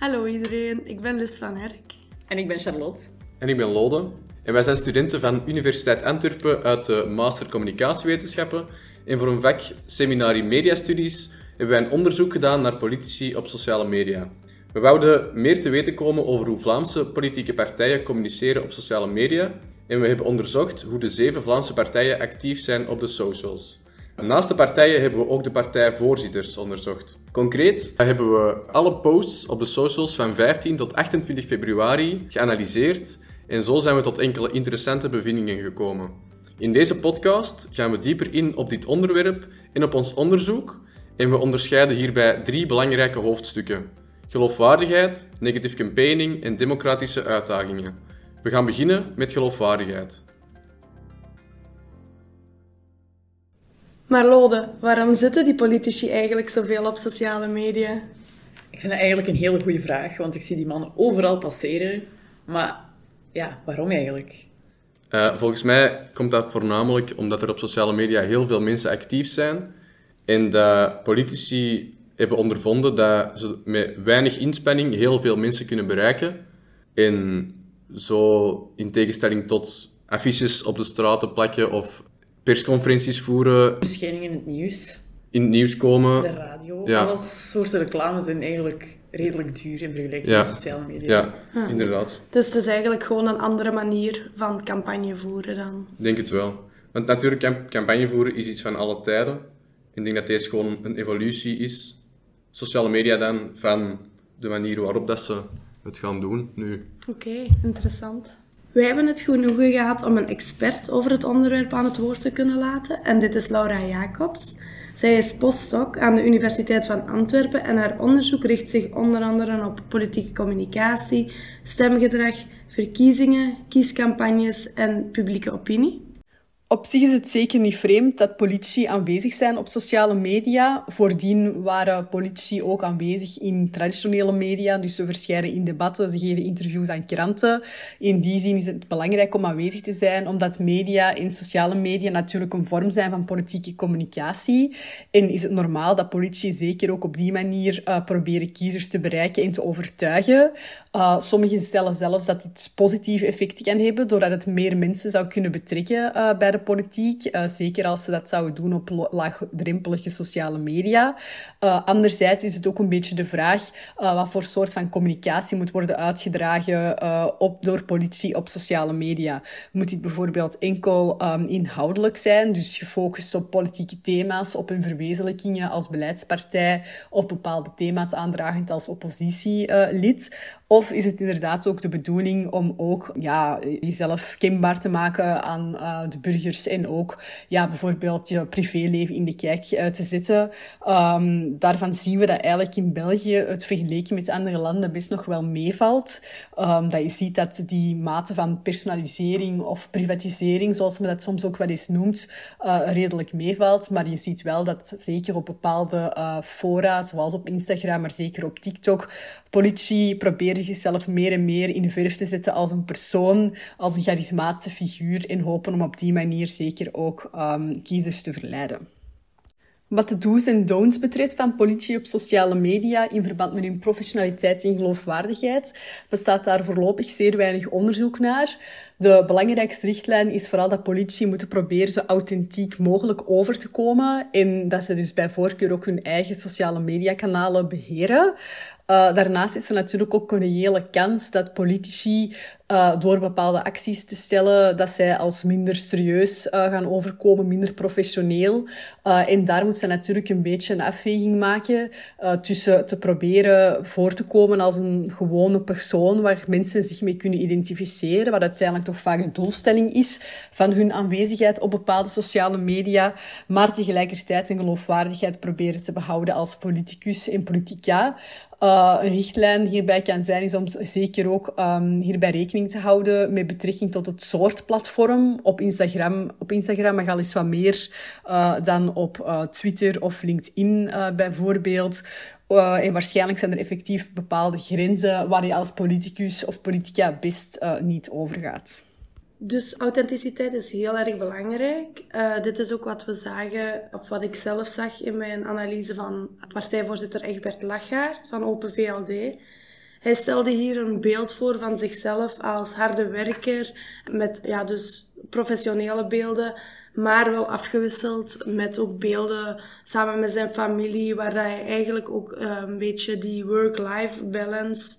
Hallo iedereen, ik ben Liz van Herk. En ik ben Charlotte. En ik ben Lode. En wij zijn studenten van Universiteit Antwerpen uit de Master Communicatiewetenschappen. En voor een vak Seminarie Mediastudies hebben wij een onderzoek gedaan naar politici op sociale media. We wouden meer te weten komen over hoe Vlaamse politieke partijen communiceren op sociale media. En we hebben onderzocht hoe de zeven Vlaamse partijen actief zijn op de socials. Naast de partijen hebben we ook de partijvoorzitters onderzocht. Concreet hebben we alle posts op de socials van 15 tot 28 februari geanalyseerd en zo zijn we tot enkele interessante bevindingen gekomen. In deze podcast gaan we dieper in op dit onderwerp en op ons onderzoek en we onderscheiden hierbij drie belangrijke hoofdstukken. Geloofwaardigheid, negative campaigning en democratische uitdagingen. We gaan beginnen met geloofwaardigheid. Maar Lode, waarom zitten die politici eigenlijk zoveel op sociale media? Ik vind dat eigenlijk een hele goede vraag, want ik zie die mannen overal passeren. Maar ja, waarom eigenlijk? Uh, volgens mij komt dat voornamelijk omdat er op sociale media heel veel mensen actief zijn en dat politici hebben ondervonden dat ze met weinig inspanning heel veel mensen kunnen bereiken. En zo in tegenstelling tot affiches op de straten plakken of persconferenties voeren. Verschijningen in het nieuws. In het nieuws komen. De radio. Ja. Alle soorten reclames zijn eigenlijk redelijk duur in vergelijking met sociale media. Ja, inderdaad. Dus het is eigenlijk gewoon een andere manier van campagne voeren dan? Ik denk het wel. Want natuurlijk, campagne voeren is iets van alle tijden. Ik denk dat deze gewoon een evolutie is. Sociale media dan, van de manier waarop dat ze het gaan doen nu. Oké, interessant. Wij hebben het genoegen gehad om een expert over het onderwerp aan het woord te kunnen laten. En dit is Laura Jacobs. Zij is postdoc aan de Universiteit van Antwerpen en haar onderzoek richt zich onder andere op politieke communicatie, stemgedrag, verkiezingen, kiescampagnes en publieke opinie. Op zich is het zeker niet vreemd dat politici aanwezig zijn op sociale media. Voordien waren politici ook aanwezig in traditionele media, dus ze verschijnen in debatten, ze geven interviews aan kranten. In die zin is het belangrijk om aanwezig te zijn, omdat media en sociale media natuurlijk een vorm zijn van politieke communicatie. En is het normaal dat politici zeker ook op die manier uh, proberen kiezers te bereiken en te overtuigen. Uh, sommigen stellen zelfs dat dit positieve effecten kan hebben, doordat het meer mensen zou kunnen betrekken uh, bij de politiek. Uh, zeker als ze dat zouden doen op laagdrempelige sociale media. Uh, anderzijds is het ook een beetje de vraag uh, wat voor soort van communicatie moet worden uitgedragen op, door politie op sociale media. Moet dit bijvoorbeeld enkel um, inhoudelijk zijn, dus gefocust op politieke thema's, op hun verwezenlijkingen als beleidspartij of bepaalde thema's aandragend als oppositielid? Of is het inderdaad ook de bedoeling om ook ja, jezelf kenbaar te maken aan de burgers en ook ja, bijvoorbeeld je privéleven in de kijk uh, te zetten. Um, daarvan zien we dat eigenlijk in België het vergeleken met andere landen best nog wel meevalt. Um, dat je ziet dat die mate van personalisering of privatisering, zoals men dat soms ook wel eens noemt, uh, redelijk meevalt. Maar je ziet wel dat zeker op bepaalde fora, zoals op Instagram, maar zeker op TikTok, politici proberen zichzelf meer en meer in de verf te zetten als een persoon, als een charismatische figuur en hopen om op die manier zeker ook um, kiezers te verleiden. Wat de do's en don'ts betreft van politie op sociale media in verband met hun professionaliteit en geloofwaardigheid, bestaat daar voorlopig zeer weinig onderzoek naar. De belangrijkste richtlijn is vooral dat politie moeten proberen zo authentiek mogelijk over te komen en dat ze dus bij voorkeur ook hun eigen sociale mediakanalen beheren. Uh, daarnaast is er natuurlijk ook een reële kans dat politici uh, door bepaalde acties te stellen, dat zij als minder serieus uh, gaan overkomen, minder professioneel. en daar moet ze natuurlijk een beetje een afweging maken tussen te proberen voor te komen als een gewone persoon waar mensen zich mee kunnen identificeren, wat uiteindelijk toch vaak de doelstelling is van hun aanwezigheid op bepaalde sociale media, maar tegelijkertijd een geloofwaardigheid proberen te behouden als politicus en politica. Uh, een richtlijn hierbij kan zijn, is om zeker ook um, hierbij rekening te houden met betrekking tot het soort platform. Op Instagram, op Instagram mag al eens wat meer uh, dan op uh, Twitter of LinkedIn bijvoorbeeld. en waarschijnlijk zijn er effectief bepaalde grenzen waar je als politicus of politica best niet over gaat. Dus authenticiteit is heel erg belangrijk. Uh, dit is ook wat we zagen, of wat ik zelf zag in mijn analyse van partijvoorzitter Egbert Lachaert van Open VLD. Hij stelde hier een beeld voor van zichzelf als harde werker, met ja, dus professionele beelden, maar wel afgewisseld met ook beelden samen met zijn familie, waar hij eigenlijk ook uh, een beetje die work-life balance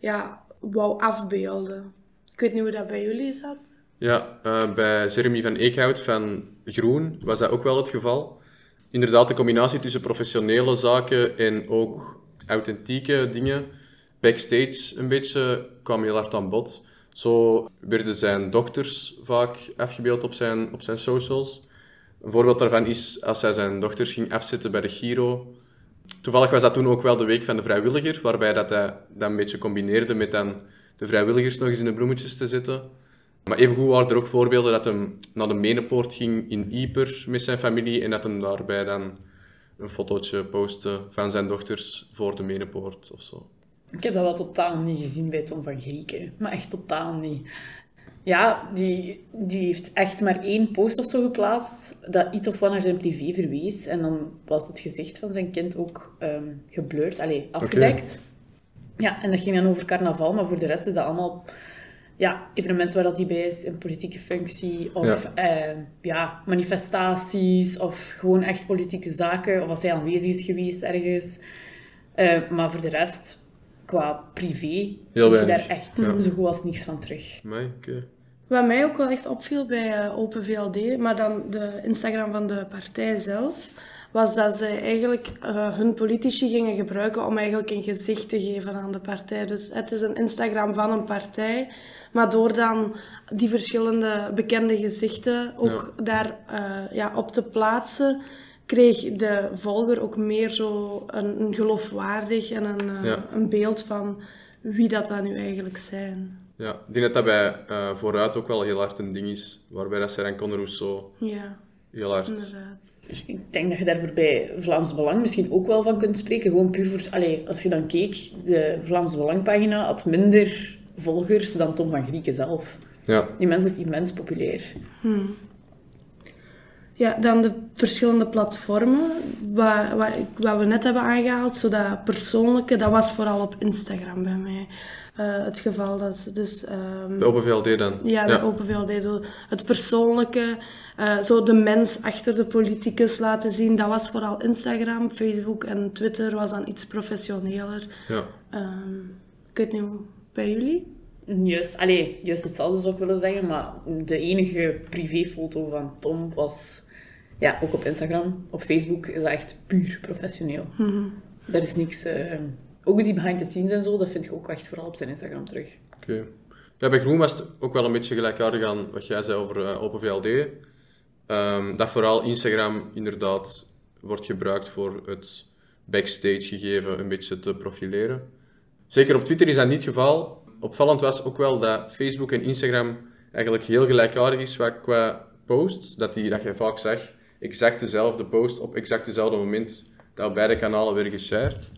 ja, wou afbeelden. Ik weet niet hoe dat bij jullie zat. Ja, uh, bij Jeremy van Eekhout van Groen was dat ook wel het geval. Inderdaad, de combinatie tussen professionele zaken en ook authentieke dingen, backstage een beetje, kwam heel hard aan bod. Zo werden zijn dochters vaak afgebeeld op zijn, op zijn socials. Een voorbeeld daarvan is als hij zijn dochters ging afzetten bij de Giro. Toevallig was dat toen ook wel de week van de vrijwilliger, waarbij dat hij dat een beetje combineerde met dan de vrijwilligers nog eens in de bloemetjes te zetten. Maar evengoed waren er ook voorbeelden dat hij naar de Menepoort ging in Ieper met zijn familie en dat hij daarbij dan een fotootje postte van zijn dochters voor de Menepoort of zo. Ik heb dat wel totaal niet gezien bij Tom van Grieken. Maar echt totaal niet. Ja, die, die heeft echt maar één post of zo geplaatst dat iets of wat naar zijn privé verwees. En dan was het gezicht van zijn kind ook um, geblurred, allee, afgedekt. Ja, en dat ging dan over carnaval, maar voor de rest is dat allemaal ja, evenementen waar dat hij bij is, in politieke functie, of ja. Eh, ja. manifestaties, of gewoon echt politieke zaken, of als hij aanwezig is geweest ergens. Uh, maar voor de rest, qua privé, Heel je daar echt ja. zo goed als niks van terug. Okay. Wat mij ook wel echt opviel bij uh, Open VLD, maar dan de Instagram van de partij zelf, was dat ze eigenlijk uh, hun politici gingen gebruiken om eigenlijk een gezicht te geven aan de partij. Dus het is een Instagram van een partij, maar door dan die verschillende bekende gezichten ook ja. daar uh, ja, op te plaatsen, kreeg de volger ook meer zo een, een geloofwaardig en een, uh, ja. een beeld van wie dat dan nu eigenlijk zijn. Ja, ik denk dat dat bij uh, Vooruit ook wel heel hard een ding is, waarbij dat Seren Conor Rousseau ja. heel hard... Inderdaad. Dus ik denk dat je daarvoor bij Vlaams Belang misschien ook wel van kunt spreken. Gewoon puur voor... Allez, als je dan keek, de Vlaams Belang-pagina had minder volgers dan Tom van Grieken zelf. Ja. Die mens is immens populair. Hmm. Ja, dan de verschillende platformen, wat, wat, wat, we net hebben aangehaald, zo dat persoonlijke, dat was vooral op Instagram bij mij. Uh, het geval dat ze dus... Um, bij Open VLD dan? Ja, bij ja. Open VLD. Zo het persoonlijke, uh, zo de mens achter de politicus laten zien, dat was vooral Instagram. Facebook en Twitter was dan iets professioneler. Ja. Um, ik weet niet hoe bij jullie? Juist, allee, juist hetzelfde zou ik willen zeggen, maar de enige privéfoto van Tom was ja, ook op Instagram. Op Facebook is dat echt puur professioneel. Mm -hmm. Daar is niks... Uh, ook die behind the scenes en zo, dat vind je ook echt vooral op zijn Instagram terug. Oké. Okay. Ja, bij Groen was het ook wel een beetje gelijkaardig aan wat jij zei over uh, Open VLD. Um, dat vooral Instagram inderdaad wordt gebruikt voor het backstage gegeven een beetje te profileren. Zeker op Twitter is dat niet het geval. Opvallend was ook wel dat Facebook en Instagram eigenlijk heel gelijkaardig is qua posts. Dat, die, dat je vaak zag, exact dezelfde post op exact dezelfde moment dat beide kanalen werden geshared.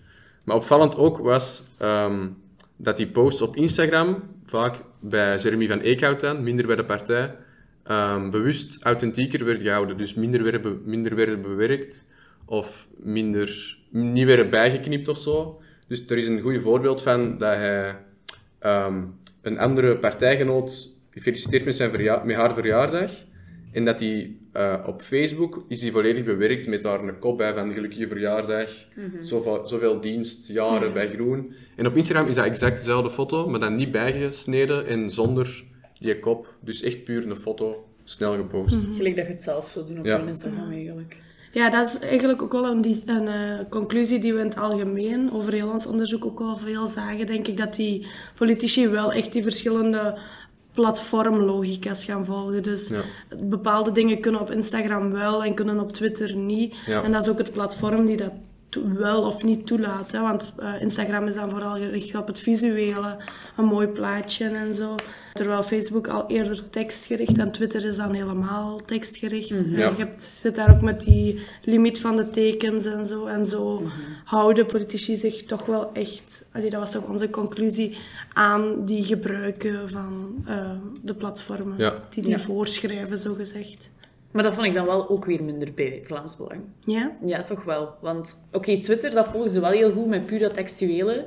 Maar opvallend ook was um, dat die posts op Instagram, vaak bij Jeremy van Eekhout dan, minder bij de partij, um, bewust authentieker werd gehouden. Dus minder werden, minder werden bewerkt of minder, niet werden bijgeknipt of zo. Dus er is een goed voorbeeld van dat hij um, een andere partijgenoot gefeliciteerd met, zijn verja met haar verjaardag. En dat die uh, op Facebook is die volledig bewerkt met daar een kop bij van gelukkige verjaardag, mm -hmm. zoveel, zoveel dienst, jaren mm -hmm. bij Groen. En op Instagram is dat exact dezelfde foto, maar dan niet bijgesneden en zonder die kop. Dus echt puur een foto, snel gepost. Mm -hmm. Gelijk dat je het zelf zou doen op ja. Instagram eigenlijk. Ja, dat is eigenlijk ook wel een, een uh, conclusie die we in het algemeen over heel ons onderzoek ook wel veel zagen. Denk ik dat die politici wel echt die verschillende platformlogica's gaan volgen. Dus ja. bepaalde dingen kunnen op Instagram wel en kunnen op Twitter niet. Ja. En dat is ook het platform die dat wel of niet toelaat. Hè? Want uh, Instagram is dan vooral gericht op het visuele, een mooi plaatje en zo. Terwijl Facebook al eerder tekstgericht en Twitter is dan helemaal tekstgericht. Mhm. Mm -hmm. ja. Je hebt, zit daar ook met die limiet van de tekens en zo. En zo mm -hmm. houden politici zich toch wel echt, allee, dat was toch onze conclusie, aan die gebruiken van uh, de platformen. Ja. Die die voorschrijven, zo gezegd. Maar dat vond ik dan wel ook weer minder bij Vlaams Belang. Ja? Ja, toch wel. Want, oké, okay, Twitter, dat volgen ze wel heel goed met puur dat textuele.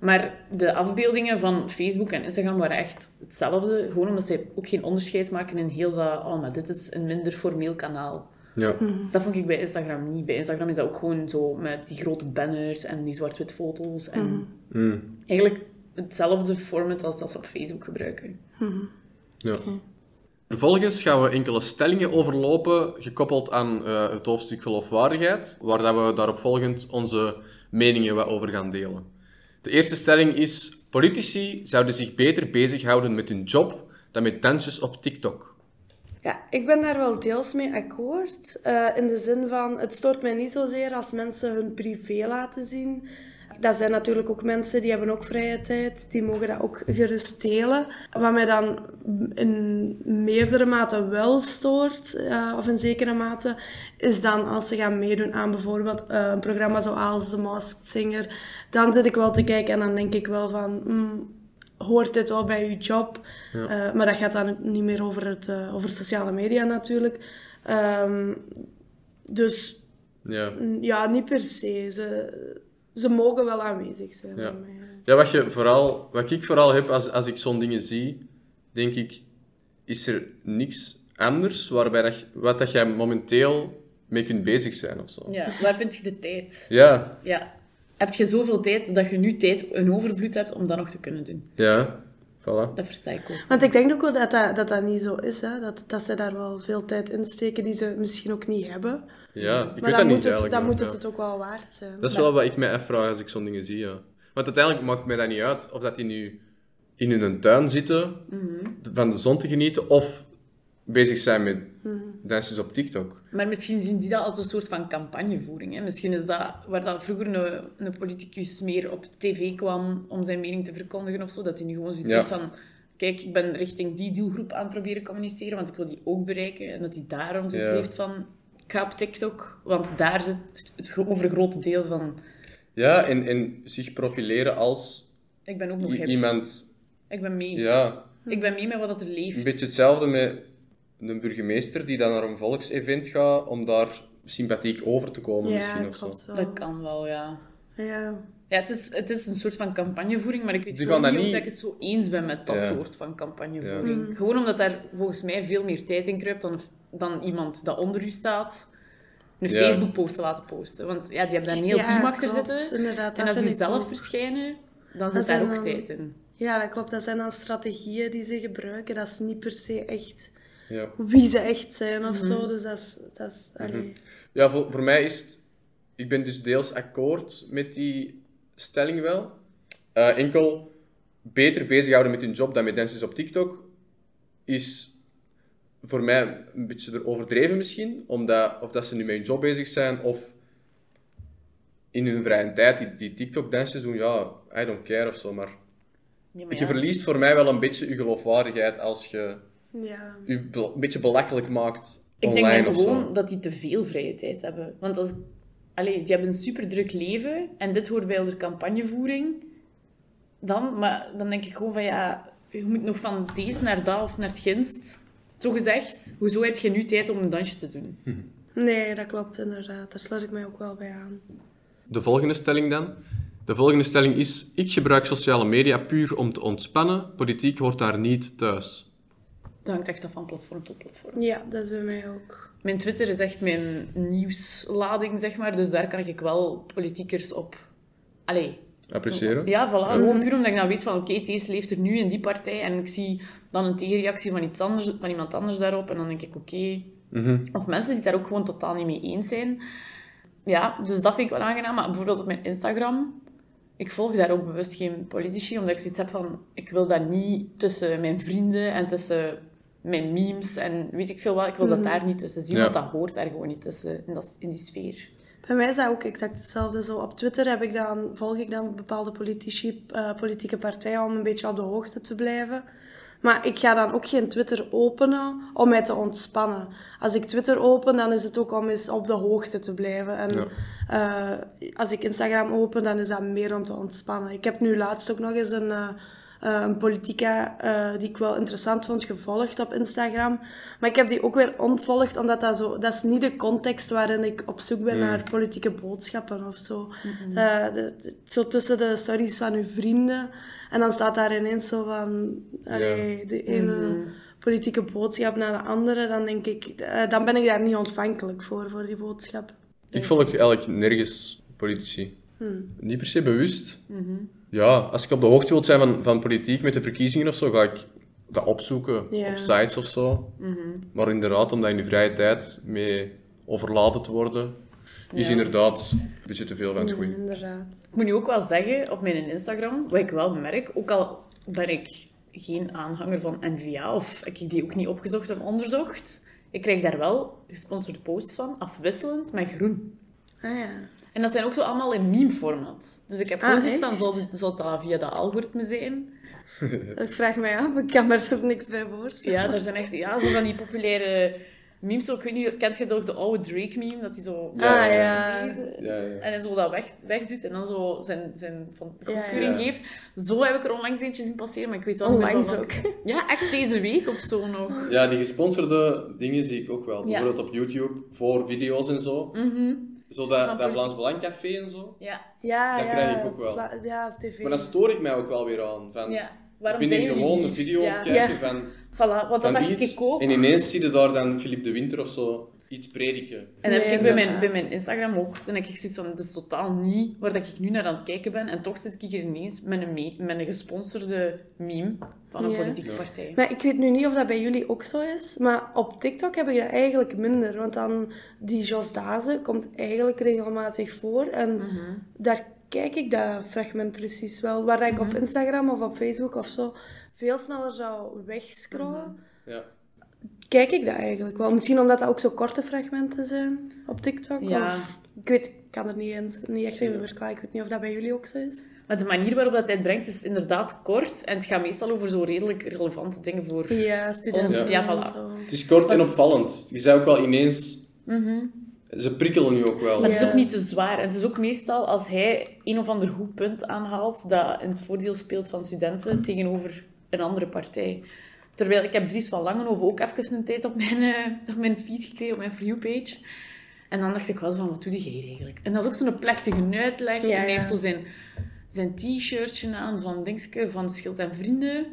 Maar de afbeeldingen van Facebook en Instagram waren echt hetzelfde. Gewoon omdat zij ook geen onderscheid maken in heel dat... Oh, maar dit is een minder formeel kanaal. Ja. Dat vond ik bij Instagram niet. Bij Instagram is dat ook gewoon zo met die grote banners en die zwart-wit foto's. En Mm. eigenlijk hetzelfde format als dat ze op Facebook gebruiken. Ja. Vervolgens gaan we enkele stellingen overlopen, gekoppeld aan eh, het hoofdstuk geloofwaardigheid, waar dat we daarop volgend onze meningen wat over gaan delen. De eerste stelling is: politici zouden zich beter bezighouden met hun job dan met dansjes op TikTok. Ja, ik ben daar wel deels mee akkoord. Eh, in de zin van, het stoort mij niet zozeer als mensen hun privé laten zien. Dat zijn natuurlijk ook mensen die hebben ook vrije tijd. Die mogen dat ook gerust delen. Wat mij dan in meerdere mate wel stoort, eh, of in zekere mate, is dan als ze gaan meedoen aan bijvoorbeeld eh, een programma zoals The Masked Singer. Dan zit ik wel te kijken en dan denk ik wel van... hmm, hoort dit wel bij je job. Eh, maar dat gaat dan niet meer over, het, over sociale media natuurlijk. Ehm, dus Ja. ja, niet per se. Ze, ze mogen wel aanwezig zijn Ja. mij. Ja, wat, je vooral, wat ik vooral heb als, als ik zo'n dingen zie, denk ik, is er niks anders waarbij dat, je- wat dat jij momenteel mee kunt bezig zijn of zo. Ja, waar vind je de tijd? Ja, Ja. Heb je zoveel tijd dat je nu tijd een overvloed hebt om dat nog te kunnen doen? ja, voilà. Dat versta ik ook. Want ik denk ook wel dat dat, dat, dat niet zo is. Hè? Dat, dat ze daar wel veel tijd in steken die ze misschien ook niet hebben. Ja, ik maar weet dan, dat niet moet, het, eigenlijk. dan moet ja. het het ook wel waard zijn. Dat is wel wat ik mij afvraag als ik zo'n dingen zie, ja. Want uiteindelijk maakt mij dat niet uit of dat die nu in hun tuin zitten, van de zon te genieten, of bezig zijn met dansjes op TikTok. Maar misschien zien die dat als een soort van campagnevoering. Hè? Misschien is dat waar dat vroeger een, een politicus meer op tv kwam om zijn mening te verkondigen of zo, dat hij nu gewoon zoiets Ja. heeft van kijk, ik ben richting die doelgroep aan het proberen communiceren, want ik wil die ook bereiken. En dat hij daarom zoiets Ja. heeft van ik ga op TikTok, want daar zit het gro- overgrote deel van Ja, en, en zich profileren als ik ben ook nog iemand... Ik ben mee. Ja, Ik ben mee met wat er leeft. een beetje hetzelfde met een burgemeester die dan naar een volksevent gaat om daar sympathiek over te komen misschien of zo. wel. Dat kan wel, ja. Ja. Ja, het is, het is een soort van campagnevoering, maar ik weet niet of niet- ik het zo eens ben met dat Ja. soort van campagnevoering. Gewoon omdat daar volgens mij veel meer tijd in kruipt dan, dan iemand dat onder u staat een Ja. Facebook-post te laten posten. Want ja, die hebben daar een heel Ja, team achter klopt. zitten. Inderdaad, en dat als die zelf ook. verschijnen, dan zit daar ook dan- tijd in. ja, dat klopt. Dat zijn dan strategieën die ze gebruiken. Dat is niet per se echt Ja. wie ze echt zijn of zo. Dus dat is... Dat is allee. Ja, voor, voor mij is het... Ik ben dus deels akkoord met die stelling wel. Eh, enkel beter bezighouden met hun job dan met dansjes op TikTok is voor mij een beetje er overdreven misschien. Omdat, of dat ze nu met hun job bezig zijn of in hun vrije tijd die, die TikTok-dansjes doen. Ja, I don't care of zo. Maar Ja, maar je verliest voor mij wel een beetje je geloofwaardigheid als je Ja. je be- een beetje belachelijk maakt Ik denk online of zo. gewoon dat die te veel vrije tijd hebben. Want als, allee, die hebben een superdruk leven en dit hoort bij de campagnevoering. Dan, maar dan denk ik gewoon van ja, je moet nog van deze naar dat of naar het ginst. Zo gezegd, hoezo heb je nu tijd om een dansje te doen? Nee, dat klopt inderdaad. Daar sluit ik mij ook wel bij aan. De volgende stelling dan. De volgende stelling is: Ik gebruik sociale media puur om te ontspannen. Politiek hoort daar niet thuis. Dat hangt echt af van platform tot platform. Ja, dat is bij mij ook. Mijn Twitter is echt mijn nieuwslading, zeg maar. Dus daar kan ik wel politiekers op... Allee, Appreciëren? Ja, voilà. Gewoon puur omdat ik dan weet van, oké, deze leeft er nu in die partij. En ik zie dan een tegenreactie van, iets anders, van iemand anders daarop. En dan denk ik, oké. Of mensen die het daar ook gewoon totaal niet mee eens zijn. Ja, dus dat vind ik wel aangenaam. Maar bijvoorbeeld op mijn Instagram... Ik volg daar ook bewust geen politici, omdat ik zoiets heb van... Ik wil dat niet tussen mijn vrienden en tussen mijn memes en weet ik veel wat. Ik wil dat daar niet tussen zien, Ja. want dat hoort daar gewoon niet tussen, in, dat, in die sfeer. Bij mij is dat ook exact hetzelfde. Zo op Twitter heb ik dan, volg ik dan bepaalde politici, eh, politieke partijen om een beetje op de hoogte te blijven. Maar ik ga dan ook geen Twitter openen om mij te ontspannen. Als ik Twitter open, dan is het ook om eens op de hoogte te blijven. En eh, als ik Instagram open, dan is dat meer om te ontspannen. Ik heb nu laatst ook nog eens een, eh, eh, een politica eh, die ik wel interessant vond gevolgd op Instagram. Maar ik heb die ook weer ontvolgd, omdat dat zo... Dat is niet de context waarin ik op zoek ben naar politieke boodschappen of zo. Eh, de- de- zo tussen de stories van uw vrienden. En dan staat daar ineens zo van... allee, de ene politieke boodschap naar de andere. Dan denk ik... eh, dan ben ik daar niet ontvankelijk voor, voor die boodschap. Ik volg eigenlijk nergens politici. Niet per se bewust. Ja, als ik op de hoogte wil zijn van, van politiek met de verkiezingen of zo, ga ik dat opzoeken Ja. op sites of zo. Maar inderdaad, om daar in de vrije tijd mee overladen te worden, is Ja. inderdaad een beetje te veel van het goede. Inderdaad. Ik moet nu ook wel zeggen, op mijn Instagram, wat ik wel merk, ook al ben ik geen aanhanger van NVA of heb ik die ook niet opgezocht of onderzocht, ik krijg daar wel gesponsorde posts van, afwisselend met groen. Ah ja. En dat zijn ook zo allemaal in meme-format. Dus ik heb Ah, gewoon zoiets van, zal, zal dat via dat algoritme zijn? Ik vraag mij af, ik kan me er niks bij voorstellen. Ja, er zijn echt ja, zo van die populaire memes. Zo, ik weet niet, kent je toch de oude Drake-meme? Dat hij zo... Ja, ah ja. ja. Deze- Ja, ja. En hij zo dat weg, wegdoet en dan zo zijn, zijn van goedkeuring Ja. geeft. Zo heb ik er onlangs eentje zien passeren, maar ik weet wel Onlangs ook. Ja, echt deze week of zo nog. Ja, die gesponsorde dingen zie ik ook wel. Ja. Bijvoorbeeld op YouTube, voor video's en zo. Zo dat, dat. Vlaams Belang Café en zo. Ja, Ja, Dat ja. krijg ik ook wel. Vla- Ja, op tv. Maar dan stoor ik mij ook wel weer aan. Van, ja. Waarom ik ben jullie gewoon een video ja. aan het kijken Ja. van, Voilà, want dat van dacht iets. ik ook. En ineens zie je daar dan Philippe de Winter of zo iets prediken. En dat heb ik bij mijn, bij mijn Instagram ook. Dan heb ik zoiets van, dat is totaal niet waar dat ik nu naar aan het kijken ben. En toch zit ik hier ineens met een, me- met een gesponsorde meme van een Ja. politieke Ja. partij. Maar ik weet nu niet of dat bij jullie ook zo is, maar op TikTok heb ik dat eigenlijk minder. Want dan, die Jos Dazen komt eigenlijk regelmatig voor. En daar kijk ik dat fragment precies wel. Waar dat ik op Instagram of op Facebook of zo veel sneller zou wegscrollen, Ja. Kijk ik dat eigenlijk wel. Misschien omdat dat ook zo korte fragmenten zijn op TikTok. Ja. Of, ik weet, ik kan er niet, eens, niet echt in verklaren. Ik weet niet of dat bij jullie ook zo is. Maar de manier waarop dat hij het brengt is inderdaad kort. En het gaat meestal over zo redelijk relevante dingen voor... Ja, studenten Ja, voilà. zo. Het is kort en opvallend. Je zei ook wel ineens... Ze prikkelen nu ook wel. Maar het is ook niet te zwaar. En het is ook meestal als hij een of ander goed punt aanhaalt dat in het voordeel speelt van studenten tegenover een andere partij. Terwijl ik heb Dries van Langenhoven ook even een tijd op mijn, eh, op mijn feed gekregen, op mijn For You-page. En dan dacht ik wel van, wat doe hier eigenlijk? En dat is ook zo'n plechtige uitleg. Ja, en hij ja. heeft zo zijn, zijn t-shirtje aan van Dingske, van Schild en Vrienden.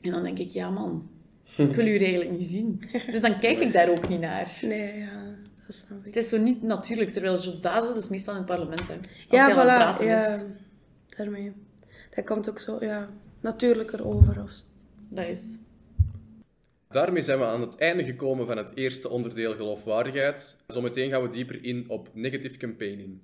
En dan denk ik, ja man, ik wil u eigenlijk niet zien. Dus dan kijk ik daar ook niet naar. Nee, ja, dat snap ik. Het is zo niet natuurlijk, terwijl Jos Dazen, is meestal in het parlement. Hè. Als Ja, voilà. praten Ja, is. daarmee. Dat komt ook zo, ja, natuurlijker over. Of. Dat. Daarmee zijn we aan het einde gekomen van het eerste onderdeel geloofwaardigheid. Zometeen gaan we dieper in op negative campaigning.